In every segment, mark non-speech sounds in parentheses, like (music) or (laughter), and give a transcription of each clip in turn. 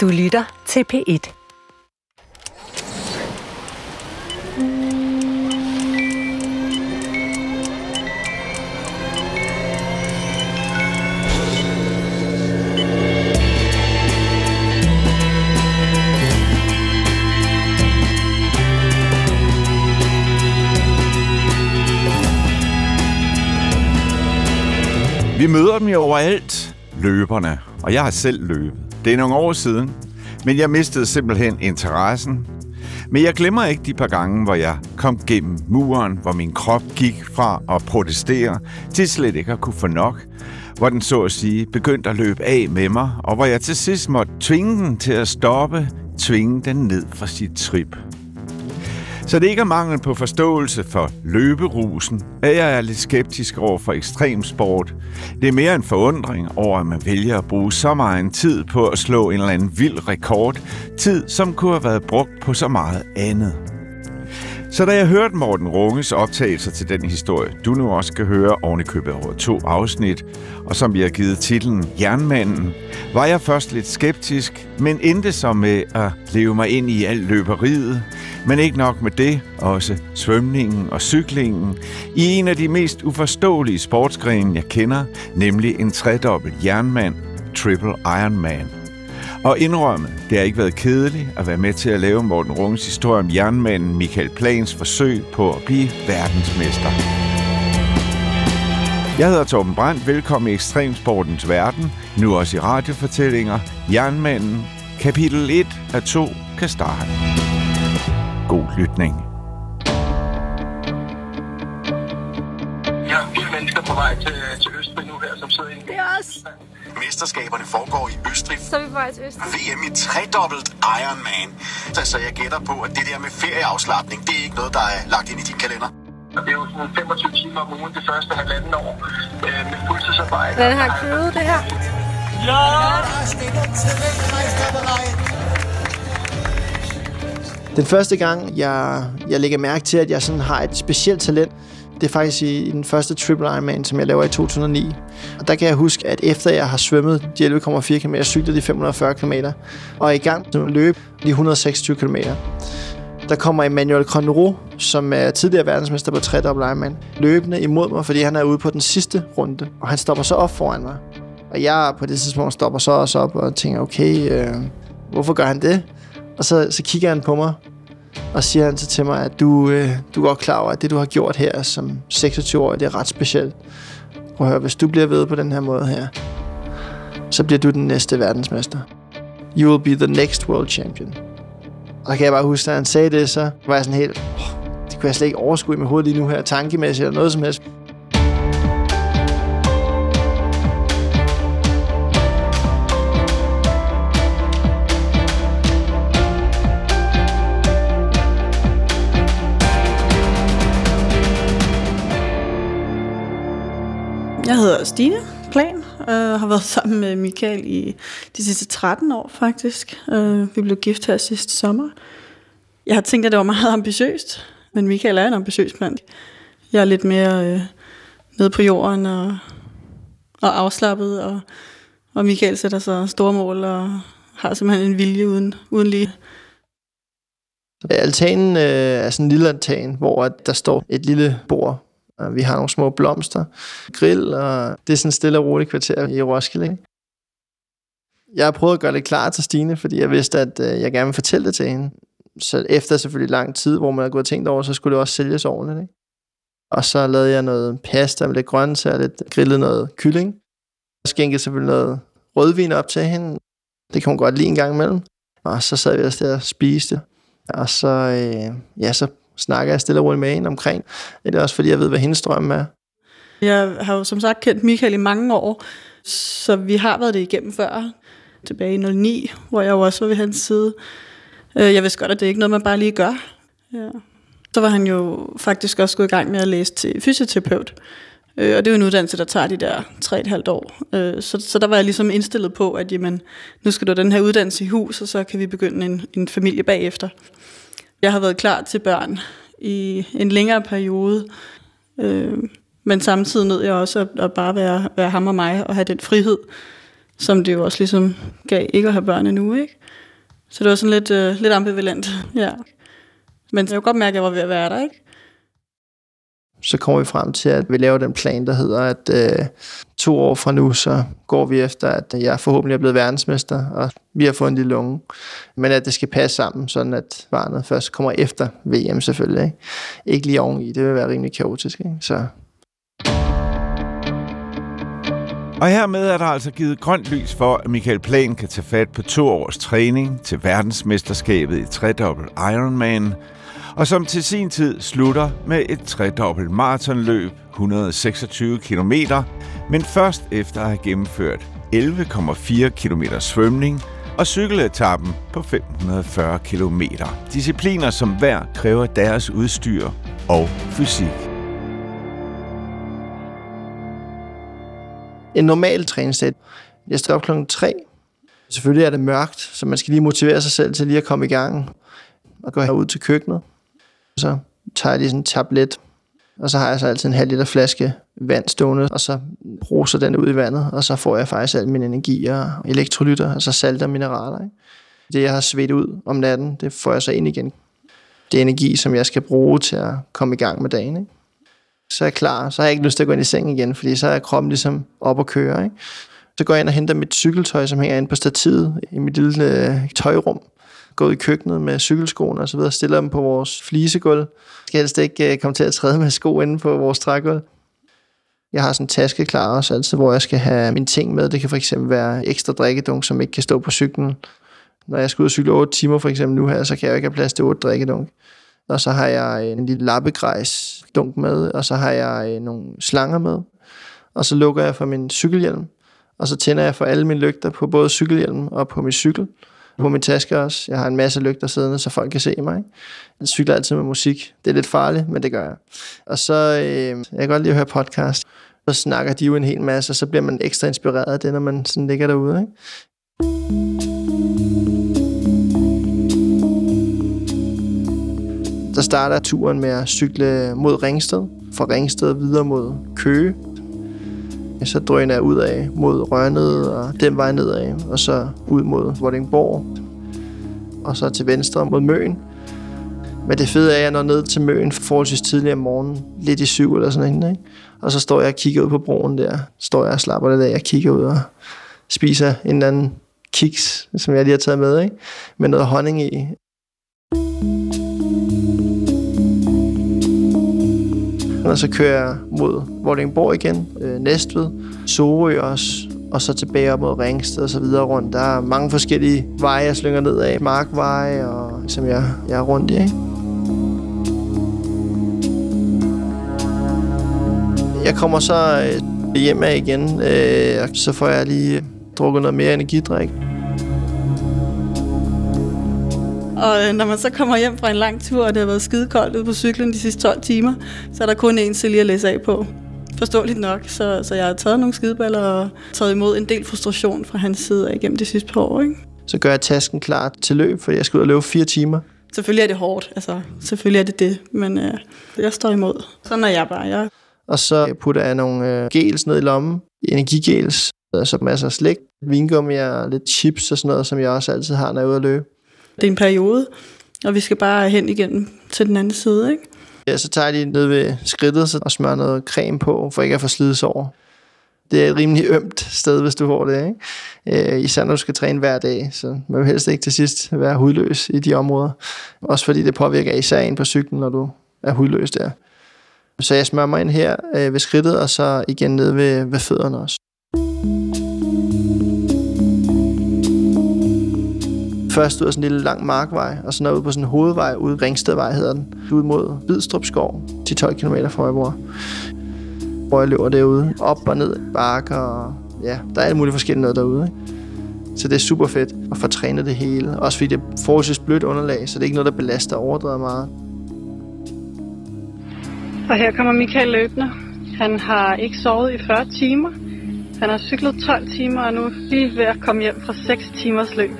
Du lytter til P1. Vi møder dem jo overalt, løberne, og jeg har selv løbet. Det er nogle år siden, men jeg mistede simpelthen interessen. Men jeg glemmer ikke de par gange, hvor jeg kom gennem muren, hvor min krop gik fra at protestere til slet ikke at kunne få nok, hvor den så at sige begyndte at løbe af med mig, og hvor jeg til sidst måtte tvinge den til at stoppe, tvinge den ned fra sit trip. Så det ikke er mangel på forståelse for løberusen, at jeg er lidt skeptisk over for ekstremsport. Det er mere en forundring over, at man vælger at bruge så meget tid på at slå en eller anden vild rekord. Tid, som kunne have været brugt på så meget andet. Så da jeg hørte Morten Runges optagelser til den historie, du nu også kan høre oven i købet over to afsnit, og som vi har givet titlen Jernmanden, var jeg først lidt skeptisk, men endte så med at leve mig ind i alt løberiet, men ikke nok med det, også svømningen og cyklingen, i en af de mest uforståelige sportsgrene, jeg kender, nemlig en tredobbelt jernmand, Triple Ironman. Og indrømme, det har ikke været kedeligt at være med til at lave Morten Runges historie om jernmanden Michael Plans forsøg på at blive verdensmester. Jeg hedder Torben Brandt. Velkommen i Ekstremsportens verden. Nu også i radiofortællinger. Jernmanden. Kapitel 1 af 2 kan starte. God lytning. Jeg har fire mennesker på vej til, til Østrig nu her, som sidder i Det er os. Mesterskaberne foregår i Østrig. Så er vi på vej til Østrig. VM i tredobbelt Ironman. Så, så jeg gætter på, at det der med ferieafslappning, det er ikke noget, der er lagt ind i din kalender. Og det er jo sådan 25 timer om ugen det første halvanden år øh, med fuldtidsarbejde. Hvordan har crewet det her? Den første gang, jeg, jeg lægger mærke til, at jeg sådan har et specielt talent, det er faktisk i, i den første Triple Ironman, som jeg laver i 2009. Og der kan jeg huske, at efter jeg har svømmet de 11,4 km, cyklet de 540 km, og er i gang med at løbe de 126 km, der kommer Emmanuel Conro, som er tidligere verdensmester på 3 Double Ironman, løbende imod mig, fordi han er ude på den sidste runde. Og han stopper så op foran mig. Og jeg på det tidspunkt stopper så også op og tænker, okay, øh, hvorfor gør han det? Og så, så kigger han på mig, og siger han så til mig, at du, øh, du er godt klar over, at det, du har gjort her som 26-årig, det er ret specielt. Prøv at høre, hvis du bliver ved på den her måde her, så bliver du den næste verdensmester. You will be the next world champion. Og der kan jeg bare huske, at han sagde det, så var jeg sådan helt, oh, det kunne jeg slet ikke overskue i mit hoved lige nu her, tankemæssigt eller noget som helst. Jeg hedder Stine Plan og øh, har været sammen med Michael i de sidste 13 år faktisk. Øh, vi blev gift her sidste sommer. Jeg har tænkt, at det var meget ambitiøst, men Michael er en ambitiøs mand. Jeg er lidt mere øh, nede på jorden og, og afslappet, og, og Michael sætter sig store mål og har simpelthen en vilje uden, uden lige. Altanen øh, er sådan en lille altan, hvor at der står et lille bord. Og vi har nogle små blomster, grill, og det er sådan et stille og roligt kvarter i Roskilde. Ikke? Jeg har prøvet at gøre det klar til Stine, fordi jeg vidste, at øh, jeg gerne ville fortælle det til hende. Så efter selvfølgelig lang tid, hvor man har gået og tænkt over, så skulle det også sælges ordentligt. Ikke? Og så lavede jeg noget pasta med lidt grøntsager, lidt grillet noget kylling. Jeg skænkede selvfølgelig noget rødvin op til hende. Det kan hun godt lide en gang imellem. Og så sad vi også der og spiste. Og så, øh, ja, så snakker jeg stille og roligt med hende omkring. Det er også fordi, jeg ved, hvad hendes drøm er. Jeg har jo som sagt kendt Michael i mange år, så vi har været det igennem før. Tilbage i 09, hvor jeg jo også var ved hans side. Øh, jeg vidste godt, at det ikke er noget, man bare lige gør. Ja. Så var han jo faktisk også gået i gang med at læse til fysioterapeut. Øh, Og det er jo en uddannelse, der tager de der 3,5 år. Øh, så, så der var jeg ligesom indstillet på, at jamen, nu skal du have den her uddannelse i hus, og så kan vi begynde en, en familie bagefter. Jeg har været klar til børn i en længere periode, øh, men samtidig nød jeg også at, at bare være, være ham og mig og have den frihed, som det jo også ligesom gav ikke at have børn endnu, ikke? Så det var sådan lidt, øh, lidt ambivalent, ja. Men jeg kunne godt mærke, at jeg var ved at være der, ikke? Så kommer vi frem til, at vi laver den plan, der hedder, at øh, to år fra nu, så går vi efter, at jeg forhåbentlig er blevet verdensmester, og vi har fået en lille unge. Men at det skal passe sammen, sådan at barnet først kommer efter VM selvfølgelig. Ikke, ikke lige oveni, det vil være rimelig kaotisk. Ikke? Så Og hermed er der altså givet grønt lys for, at Michael Plan kan tage fat på to års træning til verdensmesterskabet i tredobbelt Ironman, og som til sin tid slutter med et tredobbelt maratonløb, 126 km, men først efter at have gennemført 11,4 km svømning og cykeletappen på 540 km. Discipliner, som hver kræver deres udstyr og fysik. en normal træningsdag. Jeg står op klokken 3. Selvfølgelig er det mørkt, så man skal lige motivere sig selv til lige at komme i gang og gå herud til køkkenet. Så tager jeg lige sådan en tablet, og så har jeg så altid en halv liter flaske vand stående, og så roser den ud i vandet, og så får jeg faktisk al min energi og elektrolytter, altså salt og mineraler. Ikke? Det, jeg har svedt ud om natten, det får jeg så ind igen. Det er energi, som jeg skal bruge til at komme i gang med dagen. Ikke? Så er jeg klar, så har jeg ikke lyst til at gå ind i seng igen, fordi så er kroppen ligesom op og køre. Ikke? Så går jeg ind og henter mit cykeltøj, som hænger inde på stativet i mit lille øh, tøjrum gået i køkkenet med cykelskoene og så videre, stiller dem på vores flisegulv. Jeg skal helst ikke øh, komme til at træde med sko inde på vores trægulv. Jeg har sådan en taske klar også altid, hvor jeg skal have mine ting med. Det kan for eksempel være ekstra drikkedunk, som ikke kan stå på cyklen. Når jeg skal ud og cykle 8 timer for eksempel nu her, så kan jeg jo ikke have plads til 8 drikkedunk. Og så har jeg øh, en lille lappegrejs dunk med, og så har jeg øh, nogle slanger med. Og så lukker jeg for min cykelhjelm, og så tænder jeg for alle mine lygter på både cykelhjelmen og på min cykel på min taske også. Jeg har en masse lygter siddende, så folk kan se mig. Ikke? Jeg cykler altid med musik. Det er lidt farligt, men det gør jeg. Og så, øh, jeg kan godt lide at høre podcast. Så snakker de jo en hel masse, og så bliver man ekstra inspireret af det, når man sådan ligger derude. Ikke? Der starter turen med at cykle mod Ringsted, fra Ringsted videre mod Køge, så drøner jeg ud af mod Rørned og den vej nedad, og så ud mod Vordingborg, og så til venstre mod Møen. Men det fede er, at jeg når ned til Møen forholdsvis tidligere om morgenen, lidt i syv eller sådan noget, ikke? Og så står jeg og kigger ud på broen der. Står jeg og slapper lidt af, jeg kigger ud og spiser en eller anden kiks, som jeg lige har taget med, ikke? Med noget honning i. Og så kører jeg mod Vordingborg igen, øh, Næstved, Sorø også, og så tilbage op mod Ringsted og så videre rundt. Der er mange forskellige veje, jeg slynger ned af. Markveje, og, som jeg, jeg er rundt i. Ikke? Jeg kommer så øh, hjem af igen, øh, så får jeg lige drukket noget mere energidrik. Og øh, når man så kommer hjem fra en lang tur, og det har været skide koldt ude på cyklen de sidste 12 timer, så er der kun én til lige at læse af på. Forståeligt nok, så, så jeg har taget nogle skideballer og taget imod en del frustration fra hans side af igennem de sidste par år. Ikke? Så gør jeg tasken klar til løb, for jeg skal ud og løbe fire timer. Selvfølgelig er det hårdt, altså selvfølgelig er det det, men øh, jeg står imod. Sådan er jeg bare. Jeg... Og så putter jeg nogle øh, gels ned i lommen, energigels, så masser af slik, vingummi og lidt chips og sådan noget, som jeg også altid har, når jeg er ude at løbe. Det er en periode, og vi skal bare hen igen til den anden side, ikke? Ja, så tager de lige ned ved skridtet og smører noget creme på, for ikke at få over. Det er et rimelig ømt sted, hvis du får det, ikke? Øh, især når du skal træne hver dag, så man vil helst ikke til sidst være hudløs i de områder. Også fordi det påvirker især en på cyklen, når du er hudløs der. Så jeg smører mig ind her øh, ved skridtet, og så igen ned ved, ved fødderne også. Først ud af sådan en lille lang markvej, og så ud på sådan en hovedvej, ude Ringstedvej hedder den, ud mod Hvidstrup skov, 10-12 km fra hvor jeg bor. Hvor jeg løber derude, op og ned bakker, og ja, der er alt muligt forskelligt noget derude. Ikke? Så det er super fedt at få trænet det hele. Også fordi det er forholdsvis blødt underlag, så det er ikke noget, der belaster overdrevet meget. Og her kommer Michael løbende. Han har ikke sovet i 40 timer. Han har cyklet 12 timer og nu lige ved at komme hjem fra 6 timers løb.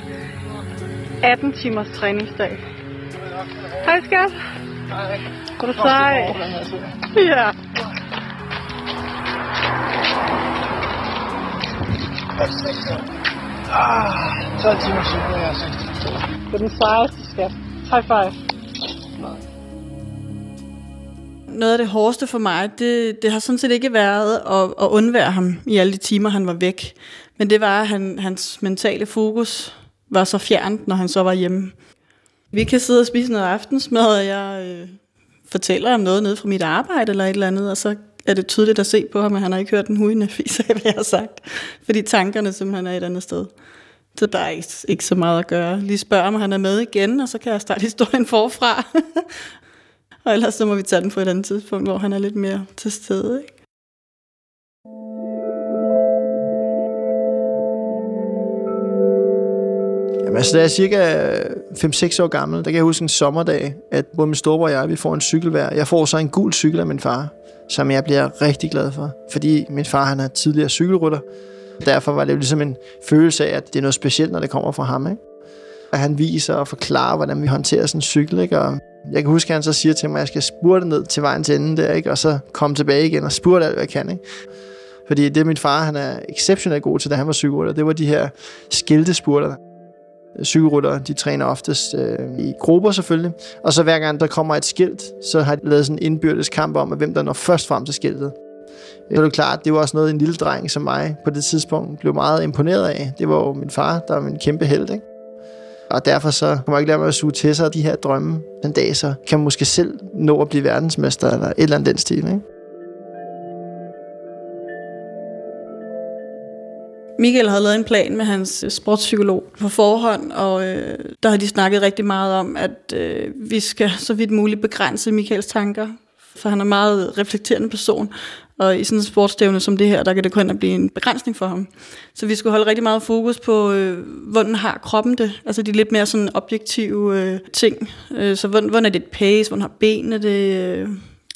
18 timers træningsdag. Hej skat. Hej. Er du sej? Ja. Ah, 12 timer cykel, jeg altså. Det er den sejeste, skat. High five. Noget af det hårdeste for mig, det, det har sådan set ikke været at, at undvære ham i alle de timer, han var væk. Men det var, han, hans mentale fokus var så fjernt, når han så var hjemme. Vi kan sidde og spise noget aftensmad, og jeg øh, fortæller om noget nede fra mit arbejde eller et eller andet, og så er det tydeligt at se på ham, at han har ikke hørt den hujende fis af, hvad jeg har sagt. Fordi tankerne simpelthen er et andet sted. Så der er ikke, ikke så meget at gøre. Lige spørg om han er med igen, og så kan jeg starte historien forfra. (laughs) og ellers så må vi tage den på et andet tidspunkt, hvor han er lidt mere til stede. Ikke? Jamen, altså, da jeg er cirka 5-6 år gammel, der kan jeg huske en sommerdag, at både min storebror og jeg, vi får en cykel hver. Jeg får så en gul cykel af min far, som jeg bliver rigtig glad for, fordi min far han er tidligere cykelrytter. Derfor var det jo ligesom en følelse af, at det er noget specielt, når det kommer fra ham. Ikke? Og han viser og forklarer, hvordan vi håndterer sådan en cykel. Ikke? Og jeg kan huske, at han så siger til mig, at jeg skal spurte ned til vejen til enden der, ikke? og så komme tilbage igen og spurte alt, hvad jeg kan. Ikke? Fordi det min far, han er exceptionelt god til, da han var cykelrytter, det var de her skiltespurter. Cykelryttere, de træner oftest øh, i grupper selvfølgelig. Og så hver gang der kommer et skilt, så har de lavet sådan en indbyrdes kamp om, at hvem der når først frem til skiltet. Øh, så er det klart, det var også noget, en lille dreng som mig på det tidspunkt blev meget imponeret af. Det var jo min far, der var min kæmpe held, ikke? Og derfor så kan man ikke lade mig at suge til sig de her drømme. Den dag så kan man måske selv nå at blive verdensmester, eller et eller andet den stil, ikke? Michael havde lavet en plan med hans øh, sportspsykolog på forhånd, og øh, der har de snakket rigtig meget om, at øh, vi skal så vidt muligt begrænse Michaels tanker, for han er en meget reflekterende person, og i sådan en sportsstævne som det her, der kan det kun blive en begrænsning for ham. Så vi skulle holde rigtig meget fokus på, øh, hvordan har kroppen det, altså de lidt mere sådan objektive øh, ting. Øh, så hvordan, hvordan er dit pace, hvordan har benene det, øh,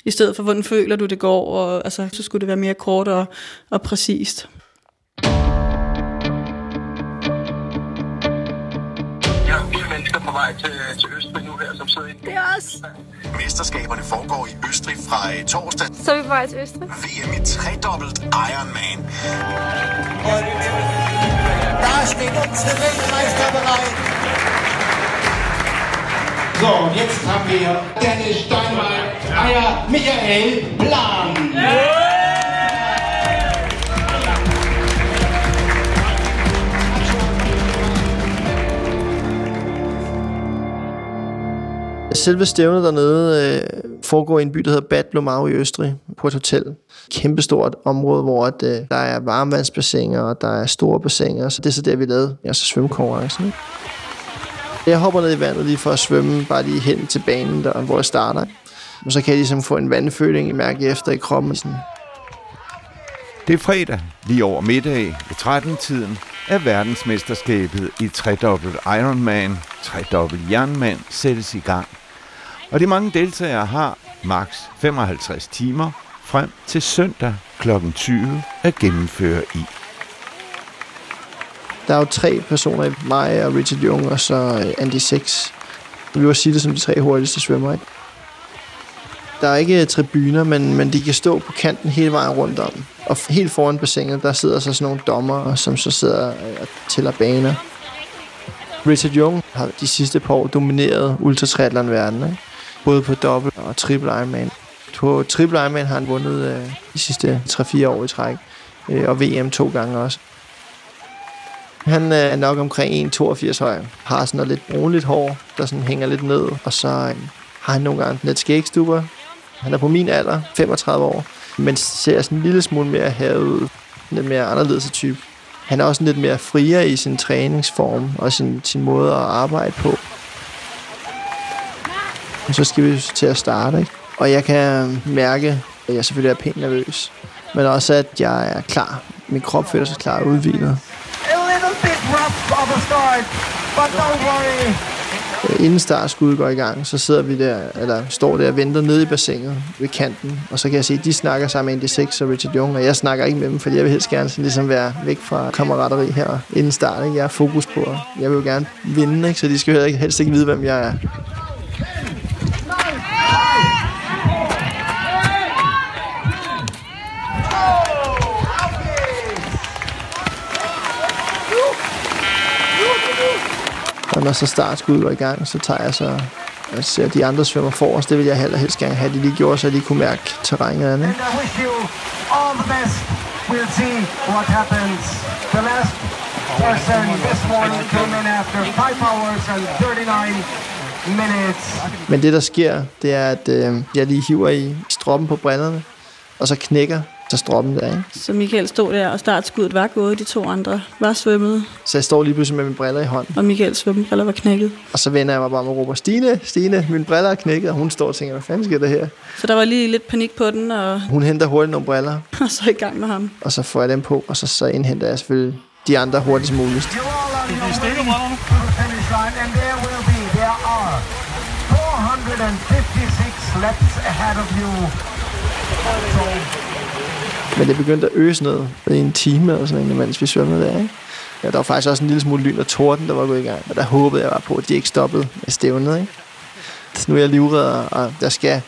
i stedet for hvordan føler du det går, og altså, så skulle det være mere kort og, og præcist. Vej til, til Østrig nu her, som sidder i Det er os. Mesterskaberne foregår i Østrig fra øh, torsdag. Så er vi på vej til Østrig. VM i tredobbelt Ironman. Da steht unsere Weltmeister bereit. So, und jetzt haben wir Dennis Steinmeier, Eier Michael Plan. Selve stævnet dernede øh, foregår i en by, der hedder Bad Blumau i Østrig, på et hotel. Kæmpestort område, hvor at, øh, der er varmvandsbassiner, og der er store bassiner, så det er så der, vi lavede altså svømmekonkurrencen. ikke? Jeg hopper ned i vandet lige for at svømme, bare lige hen til banen, der, hvor jeg starter. Og så kan jeg ligesom få en vandføling i mærke efter i kroppen. Sådan. Det er fredag, lige over middag i 13-tiden, er verdensmesterskabet i tredobbelt Ironman, tredobbelt jernmand sættes i gang. Og de mange deltagere har maks 55 timer frem til søndag kl. 20 at gennemføre i. Der er jo tre personer, mig og Richard Jung, og så øh, Andy Six. Vi var sige det som de tre hurtigste svømmer, ikke? Der er ikke øh, tribuner, men, men de kan stå på kanten hele vejen rundt om. Og helt foran bassinet, der sidder så sådan nogle dommer, som så sidder øh, og tæller baner. Richard Jung har de sidste par år domineret ultratriathlon-verdenen, ikke? Både på dobbelt og triple Ironman. På triple Ironman har han vundet øh, de sidste 3-4 år i træk, øh, og VM to gange også. Han øh, er nok omkring 1,82 høj. Har sådan noget lidt brunligt hår, der sådan hænger lidt ned. Og så øh, har han nogle gange lidt skægstubber. Han er på min alder, 35 år. Men ser sådan en lille smule mere herud. Lidt mere anderledes type. Han er også lidt mere friere i sin træningsform og sin, sin måde at arbejde på. Og så skal vi til at starte, ikke? Og jeg kan mærke, at jeg selvfølgelig er pænt nervøs. Men også, at jeg er klar. Min krop føler sig klar og udvilet. Start, Inden startskuddet går i gang, så sidder vi der, eller står der og venter nede i bassinet ved kanten. Og så kan jeg se, at de snakker sammen med Andy Six og Richard Jung, og jeg snakker ikke med dem, fordi jeg vil helst gerne sådan ligesom være væk fra kammerateri her inden start. Ikke? Jeg er fokus på, jeg vil jo gerne vinde, ikke? så de skal jo helst ikke vide, hvem jeg er. Og når så startskuddet går i gang, så tager jeg så jeg ser de andre svømmer forrest. Det vil jeg heller helst gerne have, at de lige gjorde, så de kunne mærke terrænet andet. And I wish you all the best. We'll see what happens. The last person this morning came in after 5 hours and 39 minutes. Men det, der sker, det er, at øh, jeg lige hiver i stroppen på brillerne, og så knækker så stroppen der, ikke? Så Michael stod der, og startskuddet var gået, de to andre var svømmet, Så jeg står lige pludselig med mine briller i hånden, og Michaels svømmebriller var knækket. og så vender jeg mig bare med og råber, Stine, Stine, mine briller er knækket, og hun står og tænker, hvad fanden sker der her? Så der var lige lidt panik på den, og, Hun henter hurtigt nogle briller, (laughs) og så i gang med ham. og så får jeg dem på, og så, så indhenter jeg selvfølgelig de andre hurtigst muligt. You all are going to the finish line, and there will be, there are 456 laps ahead of you. Men det begyndte at øse ned i en time eller sådan noget, mens vi svømmede der, ikke? Ja, der var faktisk også en lille smule lyn og torden, der var gået i gang. Og der håbede jeg bare på, at de ikke stoppede med stævnet, ikke? Så nu er jeg livredder, og der skal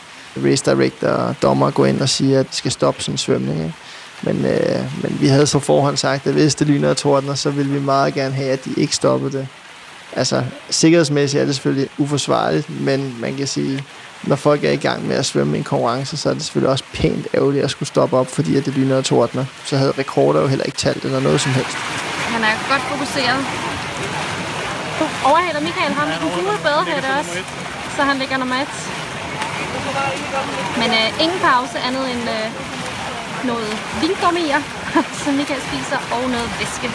race director og dommer gå ind og sige, at det skal stoppe sådan en svømning, ikke? Men, øh, men vi havde så forhånd sagt, at hvis det lyner og tordner, så ville vi meget gerne have, at de ikke stoppede det. Altså, sikkerhedsmæssigt er det selvfølgelig uforsvarligt, men man kan sige, når folk er i gang med at svømme i en konkurrence, så er det selvfølgelig også pænt ærgerligt at skulle stoppe op, fordi at det lyner og tordner. Så havde rekorder jo heller ikke talt eller noget som helst. Han er godt fokuseret. Overhaler Michael ham i den gule badehætte også, så han ligger nummer et. Men øh, ingen pause andet end øh, noget vingummier, (laughs) som Michael spiser, og noget væske.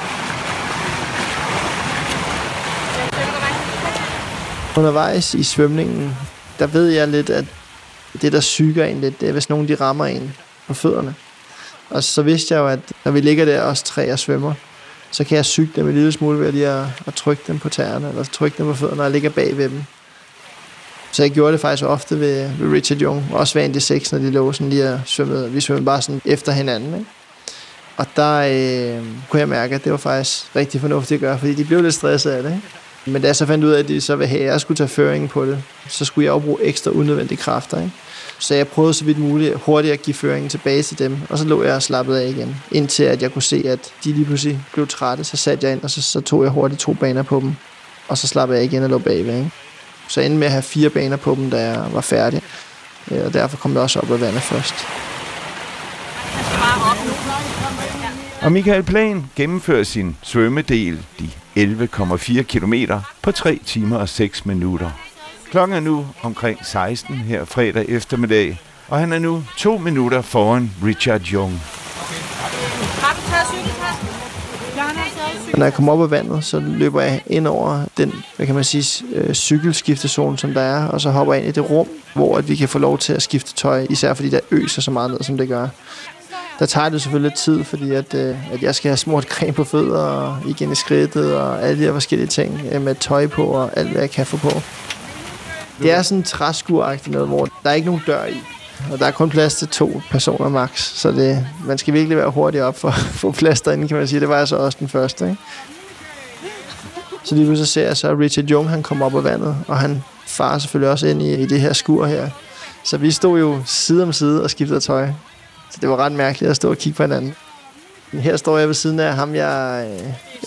Undervejs i svømningen, der ved jeg lidt, at det, der syger en lidt, det er, hvis nogen de rammer en på fødderne. Og så vidste jeg jo, at når vi ligger der, os tre og svømmer, så kan jeg syge dem en lille smule ved lige at, at trykke dem på tæerne, eller trykke dem på fødderne, når jeg ligger bag ved dem. Så jeg gjorde det faktisk ofte ved, ved Richard Jung, også ved Andy 6, når de lå sådan lige og svømmede. Vi svømmede bare sådan efter hinanden, ikke? Og der øh, kunne jeg mærke, at det var faktisk rigtig fornuftigt at gøre, fordi de blev lidt stresset af det, ikke? Men da jeg så fandt ud af, at de så ville have, at jeg skulle tage føringen på det, så skulle jeg jo bruge ekstra unødvendige kræfter. Ikke? Så jeg prøvede så vidt muligt hurtigt at give føringen tilbage til dem, og så lå jeg og slappede af igen, indtil at jeg kunne se, at de lige pludselig blev trætte. Så satte jeg ind, og så, så tog jeg hurtigt to baner på dem, og så slappede jeg igen og lå bagved. Ikke? Så jeg endte med at have fire baner på dem, da jeg var færdig. Øh, og derfor kom jeg også op af vandet først. Og Michael Plan gennemfører sin svømmedel, de 11,4 km, på 3 timer og 6 minutter. Klokken er nu omkring 16 her fredag eftermiddag, og han er nu to minutter foran Richard Jung. Har du taget cykeltasken? Og når jeg kommer op af vandet, så løber jeg ind over den, hvad kan man sige, øh, cykelskiftezone, som der er, og så hopper jeg ind i det rum, hvor at vi kan få lov til at skifte tøj, især fordi der øser så meget ned, som det gør. Der tager det selvfølgelig lidt tid, fordi at, øh, at jeg skal have smurt creme på fødder, og igen i skridtet, og alle de her forskellige ting øh, med tøj på, og alt hvad jeg kan få på. Det er sådan en træskuragtigt noget, hvor der er ikke nogen dør i. Og der er kun plads til to personer max, så det, man skal virkelig være hurtig op for (laughs) at få plads derinde, kan man sige. Det var jeg så også den første, ikke? Så lige pludselig ser jeg så, at Richard Jung, han kommer op af vandet, og han farer selvfølgelig også ind i, i det her skur her. Så vi stod jo side om side og skiftede tøj. Så det var ret mærkeligt at stå og kigge på hinanden. Men her står jeg ved siden af ham, jeg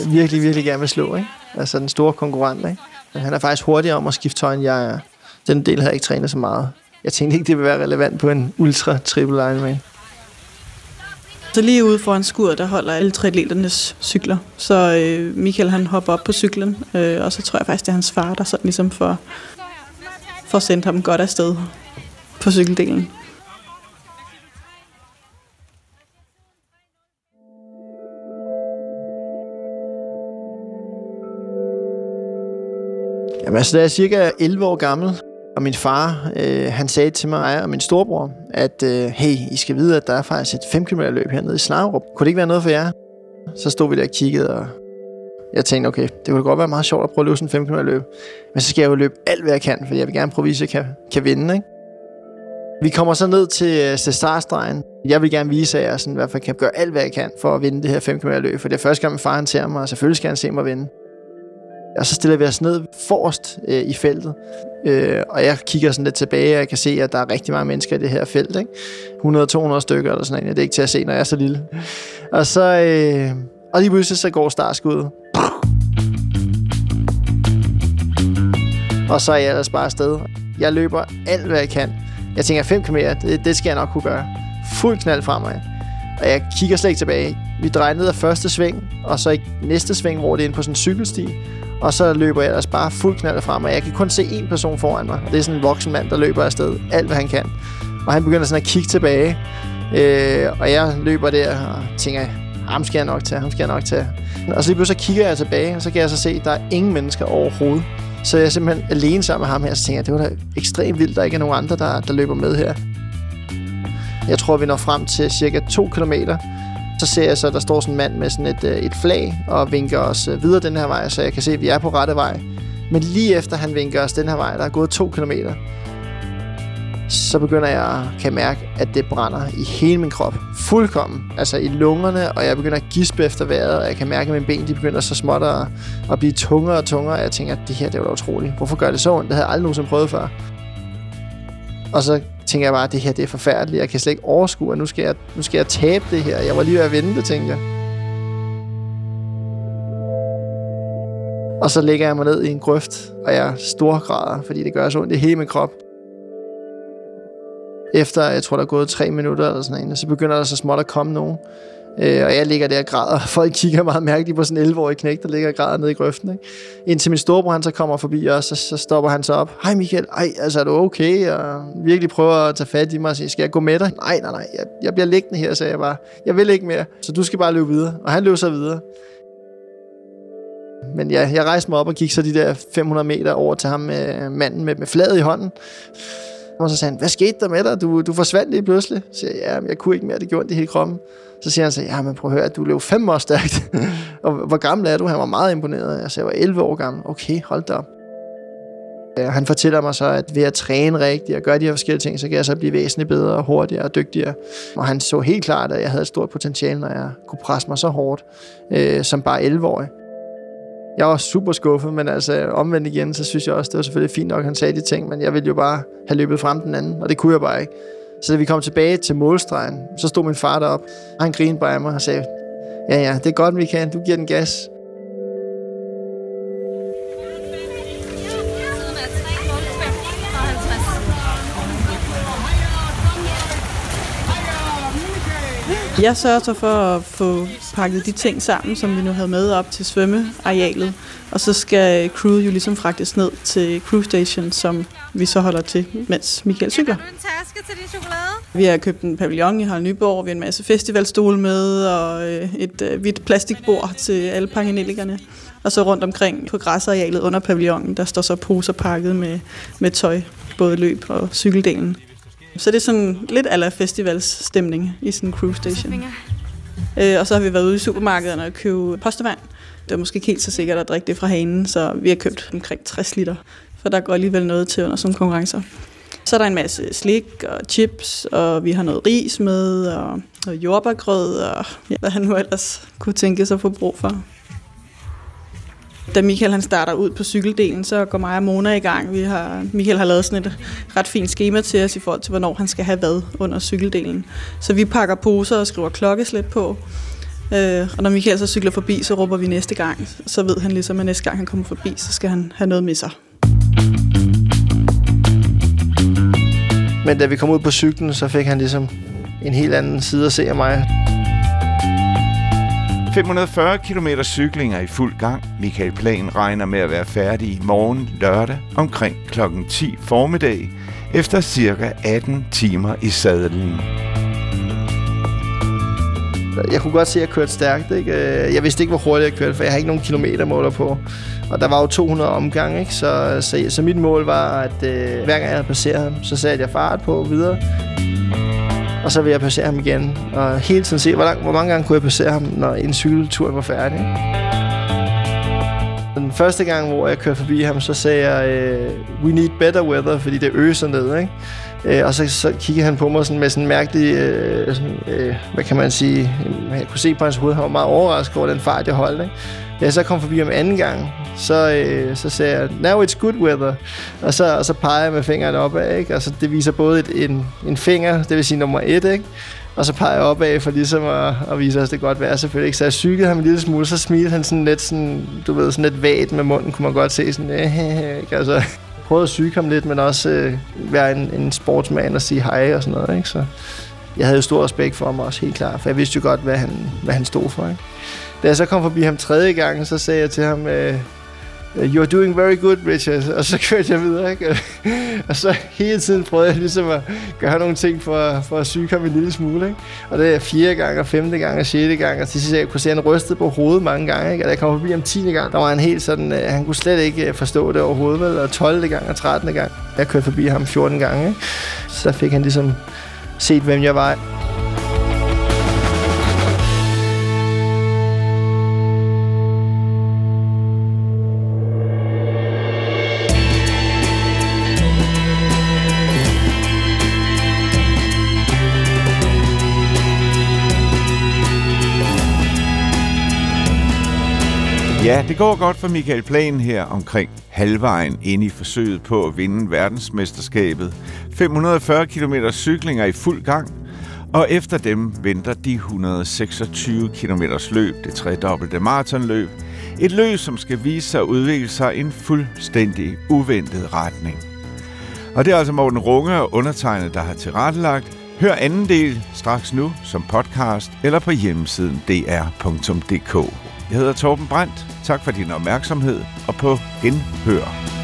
øh, virkelig, virkelig gerne vil slå, ikke? Altså den store konkurrent, ikke? Men han er faktisk hurtigere om at skifte tøj, end jeg er. Den del havde jeg ikke trænet så meget. Jeg tænkte ikke, det ville være relevant på en ultra triple Ironman. Så lige ude foran skuret, der holder alle triatleternes cykler. Så øh, Michael han hopper op på cyklen, øh, og så tror jeg faktisk, det er hans far, der sådan ligesom får, får sendt ham godt afsted på cykeldelen. Jamen altså, da jeg er cirka 11 år gammel, og min far, øh, han sagde til mig og min storebror, at øh, hey, I skal vide, at der er faktisk et 5 km løb hernede i Snarup. Kunne det ikke være noget for jer? Så stod vi der og kiggede, og jeg tænkte, okay, det kunne godt være meget sjovt at prøve at løbe sådan en 5 km løb. Men så skal jeg jo løbe alt, hvad jeg kan, for jeg vil gerne prøve at vise, at jeg kan, kan vinde, ikke? Vi kommer så ned til, øh, til startstregen. Jeg vil gerne vise, at jeg sådan, i hvert fald kan gøre alt, hvad jeg kan for at vinde det her 5 km løb. For det er første gang, min far han ser mig, og selvfølgelig skal han se mig vinde. Og så stiller vi os ned forrest øh, i feltet. Øh, og jeg kigger sådan lidt tilbage, og jeg kan se, at der er rigtig mange mennesker i det her felt. Ikke? 100-200 stykker eller sådan noget. Det er ikke til at se, når jeg er så lille. Og så... Øh, og lige pludselig så går startskuddet. Og så er jeg ellers bare afsted. Jeg løber alt, hvad jeg kan. Jeg tænker, 5 km, det, det skal jeg nok kunne gøre. Fuld knald fremad. Og jeg kigger slet ikke tilbage. Vi drejer ned ad første sving, og så i næste sving, hvor det er inde på sådan en cykelsti. Og så løber jeg ellers bare fuld knald frem, og jeg kan kun se én person foran mig. Og det er sådan en voksen mand, der løber afsted alt, hvad han kan. Og han begynder sådan at kigge tilbage. Øh, og jeg løber der og tænker, ham skal jeg nok tage, ham skal jeg nok tage. Og så lige pludselig kigger jeg tilbage, og så kan jeg så se, at der er ingen mennesker overhovedet. Så jeg er simpelthen alene sammen med ham her, og så tænker jeg, det var da ekstremt vildt, der ikke er nogen andre, der, der løber med her. Jeg tror, vi når frem til cirka 2 km. Så ser jeg så, at der står sådan en mand med sådan et, øh, et flag og vinker os øh, videre den her vej, så jeg kan se, at vi er på rette vej. Men lige efter han vinker os den her vej, der er gået 2 km, så begynder jeg kan mærke, at det brænder i hele min krop. Fuldkommen. Altså i lungerne, og jeg begynder at gispe efter vejret, og jeg kan mærke, at mine ben de begynder så småt at, at blive tungere og tungere, og jeg tænker, at det her det var utroligt. Hvorfor gør det så ondt? Det havde jeg aldrig nogensinde prøvet før. Og så tænker jeg bare, at det her det er forfærdeligt. Jeg kan slet ikke overskue, at nu skal jeg, nu skal jeg tabe det her. Jeg var lige ved at vende det, tænker jeg. Og så lægger jeg mig ned i en grøft, og jeg storgræder, fordi det gør så ondt i hele min krop. Efter, jeg tror, der er gået tre minutter eller sådan noget, så begynder der så småt at komme nogen. Øh, og jeg ligger der og græder, og (laughs) folk kigger meget mærkeligt på sådan en 11-årig knæk, der ligger og græder nede i grøften. Ikke? Indtil min storebror, han så kommer forbi og så, så stopper han så op. Hej Michael, ej, altså er du okay? Og virkelig prøver at tage fat i mig og sige, skal jeg gå med dig? Nej, nej, nej, jeg, jeg bliver liggende her, sagde jeg bare. Jeg vil ikke mere, så du skal bare løbe videre. Og han løb så videre. Men ja, jeg rejste mig op og gik så de der 500 meter over til ham med manden med, med flaget i hånden. Og så sagde han, hvad skete der med dig? Du, du forsvandt lige pludselig. Så siger jeg, ja, jeg kunne ikke mere, det gjorde det hele kroppen. Så siger han så, ja, men prøv at høre, du løb fem år stærkt. (laughs) og hvor gammel er du? Han var meget imponeret. Jeg sagde, jeg var 11 år gammel. Okay, hold da op. Ja, han fortæller mig så, at ved at træne rigtigt og gøre de her forskellige ting, så kan jeg så blive væsentligt bedre, hurtigere og dygtigere. Og han så helt klart, at jeg havde et stort potentiale, når jeg kunne presse mig så hårdt øh, som bare 11-årig. Jeg var super skuffet, men altså omvendt igen, så synes jeg også, det var selvfølgelig fint nok, at han sagde de ting, men jeg ville jo bare have løbet frem den anden, og det kunne jeg bare ikke. Så da vi kom tilbage til målstregen, så stod min far derop, og han grinede bare af mig og sagde, ja ja, det er godt, vi kan, du giver den gas. Jeg sørger så for at få pakket de ting sammen, som vi nu havde med op til svømmearealet. Og så skal crewet jo ligesom fragtes ned til crew station, som vi så holder til, mens Michael cykler. Har du en taske til din chokolade? Vi har købt en pavillon i Harald Nyborg, vi har en masse festivalstole med, og øh, et øh, hvidt plastikbord til alle pangenelikerne. Og så rundt omkring på græsarealet under pavillonen, der står så poser pakket med, med tøj, både løb og cykeldelen. Så det er sådan lidt aller festivalsstemning i sådan en crew station. Øh, og så har vi været ude i supermarkederne og købe postevand. Det er måske ikke helt så sikkert at drikke det fra hanen, så vi har købt omkring 60 liter. For der går alligevel noget til under sådan konkurrencer. Så er der en masse slik og chips, og vi har noget ris med, og noget jordbærgrød, og ja, hvad han nu ellers kunne tænke sig at få brug for. Da Michael han starter ud på cykeldelen, så går mig og Mona i gang. Vi har, Michael har lavet sådan et ret fint schema til os i forhold til, hvornår han skal have hvad under cykeldelen. Så vi pakker poser og skriver klokkeslæt på. Øh, og når Michael så cykler forbi, så råber vi næste gang. Så ved han ligesom, at næste gang han kommer forbi, så skal han have noget med sig. Men da vi kom ud på cyklen, så fik han ligesom en helt anden side at se af mig. 540 km cykling er i fuld gang. Michael Plan regner med at være færdig i morgen lørdag omkring kl. 10 formiddag efter cirka 18 timer i sadlen. Jeg kunne godt se, at jeg kørte stærkt. Ikke? Jeg vidste ikke, hvor hurtigt jeg kørte, for jeg har ikke nogen kilometermåler på. Og der var jo 200 omgange, ikke? Så, så, så mit mål var, at øh, hver gang jeg havde passeret ham, så satte jeg fart på videre. Og så vil jeg passere ham igen. Og hele tiden se, hvor, lang, hvor mange gange kunne jeg passere ham, når en cykeltur var færdig. Den første gang, hvor jeg kørte forbi ham, så sagde jeg, øh, we need better weather, fordi det øser ned, ikke? Øh, og så, så kiggede han på mig sådan med sådan en mærkelig, øh, sådan, øh, hvad kan man sige, jeg kunne se på hans hoved, han var meget overrasket over den fart, jeg holdt, ikke? Da jeg så kom forbi ham anden gang, så, øh, så sagde jeg, now it's good weather. Og så, og så peger jeg med fingeren opad, ikke? Og så det viser både et, en, en finger, det vil sige nummer et, ikke? Og så peger jeg opad for ligesom at, at vise os det godt vejr selvfølgelig. Ikke? Så jeg cyklede ham en lille smule, så smilte han sådan lidt, sådan, du ved, sådan lidt vagt med munden, kunne man godt se sådan, øh, ikke? Altså, prøvede at syge ham lidt, men også øh, være en, en sportsmand og sige hej og sådan noget. Ikke? Så jeg havde jo stor respekt for ham også, helt klart, for jeg vidste jo godt, hvad han, hvad han stod for. Ikke? Da jeg så kom forbi ham tredje gang, så sagde jeg til ham, øh, You're doing very good, Richard. Og så (laughs) kørte jeg videre, ikke? (laughs) Og så hele tiden prøvede jeg ligesom at gøre nogle ting for, for at syge ham en lille smule, ikke? Og det er fjerde gang, og femte gang, og sjette gang, og til sidst jeg kunne se, at han rystede på hovedet mange gange, ikke? Og da jeg kom forbi ham tiende gang, der var han helt sådan, uh, han kunne slet ikke øh, forstå det overhovedet, vel? Og 12. gang og 13. gang. Jeg kørte forbi ham 14 gange, ikke? Så fik han ligesom set, hvem jeg var. Ja, det går godt for Michael Plan her omkring halvvejen ind i forsøget på at vinde verdensmesterskabet. 540 km cyklinger i fuld gang, og efter dem venter de 126 km løb, det tredobbelte maratonløb. Et løb, som skal vise sig at udvikle sig i en fuldstændig uventet retning. Og det er altså Morten Runge og undertegnet, der har tilrettelagt. Hør anden del straks nu som podcast eller på hjemmesiden dr.dk. Jeg hedder Torben Brandt. Tak for din opmærksomhed og på genhør.